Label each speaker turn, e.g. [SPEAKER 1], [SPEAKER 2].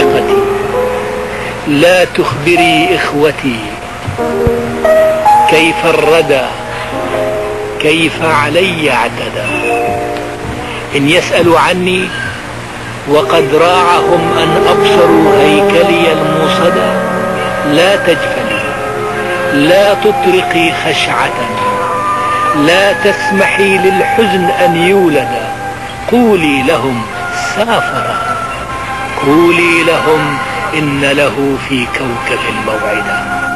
[SPEAKER 1] إخوتي لا تخبري إخوتي كيف الردى كيف علي اعتدى. إن يسألوا عني وقد راعهم أن أبصروا هيكلي الموصدى لا تجفلي لا تطرقي خشعة لا تسمحي للحزن أن يولد. قولي لهم سافر قولي لهم إن له في كوكب موعدا.